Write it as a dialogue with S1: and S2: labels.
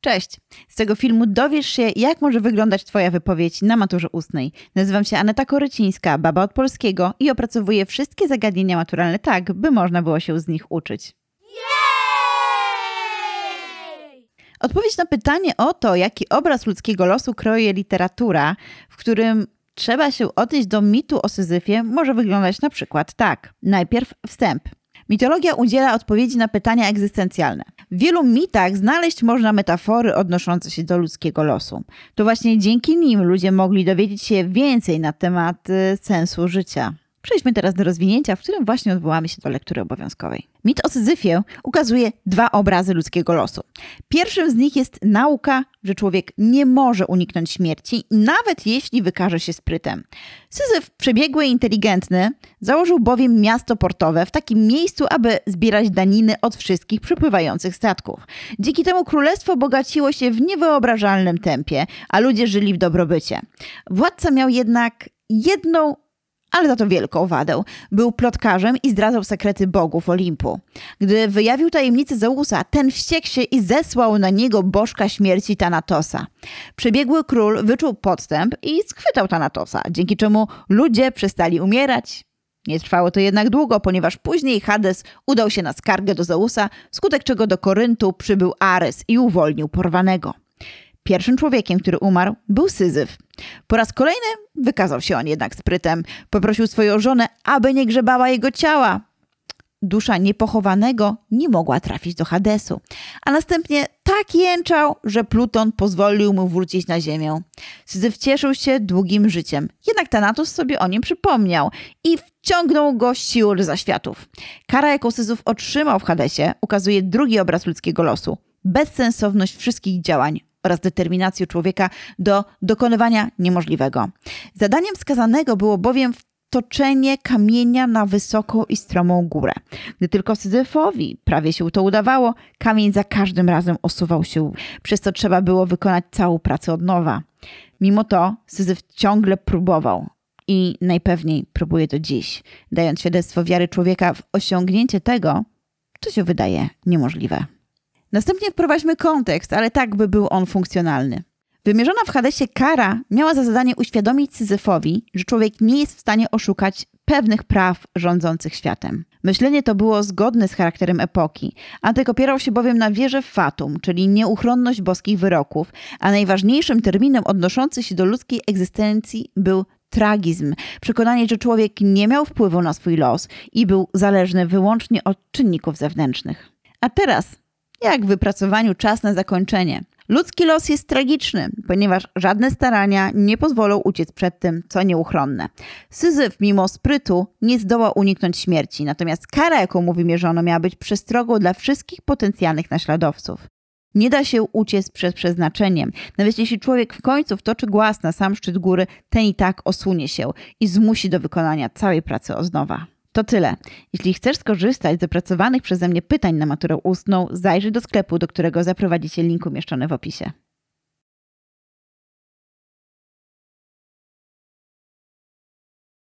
S1: Cześć! Z tego filmu dowiesz się, jak może wyglądać Twoja wypowiedź na maturze ustnej. Nazywam się Aneta Korycińska, baba od polskiego i opracowuję wszystkie zagadnienia maturalne tak, by można było się z nich uczyć. Odpowiedź na pytanie o to, jaki obraz ludzkiego losu kreuje literatura, w którym trzeba się odnieść do mitu o Syzyfie, może wyglądać na przykład tak. Najpierw wstęp. Mitologia udziela odpowiedzi na pytania egzystencjalne. W wielu mitach znaleźć można metafory odnoszące się do ludzkiego losu. To właśnie dzięki nim ludzie mogli dowiedzieć się więcej na temat y, sensu życia. Przejdźmy teraz do rozwinięcia, w którym właśnie odwołamy się do lektury obowiązkowej. Mit o Syzyfie ukazuje dwa obrazy ludzkiego losu. Pierwszym z nich jest nauka, że człowiek nie może uniknąć śmierci, nawet jeśli wykaże się sprytem. Syzyf, przebiegły i inteligentny, założył bowiem miasto portowe w takim miejscu, aby zbierać daniny od wszystkich przypływających statków. Dzięki temu królestwo bogaciło się w niewyobrażalnym tempie, a ludzie żyli w dobrobycie. Władca miał jednak jedną ale za to wielką wadę. Był plotkarzem i zdradzał sekrety bogów Olimpu. Gdy wyjawił tajemnicę Zeusa, ten wściekł się i zesłał na niego bożka śmierci Tanatosa. Przebiegły król wyczuł podstęp i schwytał Tanatosa, dzięki czemu ludzie przestali umierać. Nie trwało to jednak długo, ponieważ później Hades udał się na skargę do Zeusa, wskutek czego do Koryntu przybył Ares i uwolnił porwanego. Pierwszym człowiekiem, który umarł, był Syzyf. Po raz kolejny wykazał się on jednak sprytem. Poprosił swoją żonę, aby nie grzebała jego ciała. Dusza niepochowanego nie mogła trafić do Hadesu, a następnie tak jęczał, że Pluton pozwolił mu wrócić na ziemię. Syzyf cieszył się długim życiem, jednak Thanatos sobie o nim przypomniał i wciągnął go siłą do zaświatów. Kara, jaką Syzyf otrzymał w Hadesie, ukazuje drugi obraz ludzkiego losu. Bezsensowność wszystkich działań oraz determinację człowieka do dokonywania niemożliwego. Zadaniem skazanego było bowiem toczenie kamienia na wysoką i stromą górę. Gdy tylko Syzyfowi prawie się to udawało, kamień za każdym razem osuwał się, przez co trzeba było wykonać całą pracę od nowa. Mimo to Syzyf ciągle próbował i najpewniej próbuje do dziś, dając świadectwo wiary człowieka w osiągnięcie tego, co się wydaje niemożliwe. Następnie wprowadźmy kontekst, ale tak, by był on funkcjonalny. Wymierzona w Hadesie kara miała za zadanie uświadomić Syzyfowi, że człowiek nie jest w stanie oszukać pewnych praw rządzących światem. Myślenie to było zgodne z charakterem epoki. Antyk opierał się bowiem na wierze w fatum, czyli nieuchronność boskich wyroków, a najważniejszym terminem odnoszącym się do ludzkiej egzystencji był tragizm, przekonanie, że człowiek nie miał wpływu na swój los i był zależny wyłącznie od czynników zewnętrznych. A teraz jak w wypracowaniu czas na zakończenie. Ludzki los jest tragiczny, ponieważ żadne starania nie pozwolą uciec przed tym, co nieuchronne. Syzyf, mimo sprytu, nie zdołał uniknąć śmierci, natomiast kara, jaką mu wymierzono, miała być przestrogą dla wszystkich potencjalnych naśladowców. Nie da się uciec przed przeznaczeniem. Nawet jeśli człowiek w końcu wtoczy głaz na sam szczyt góry, ten i tak osunie się i zmusi do wykonania całej pracy od nowa. To tyle. Jeśli chcesz skorzystać z opracowanych przeze mnie pytań na maturę ustną, zajrzyj do sklepu, do którego zaprowadzicie link umieszczony w opisie.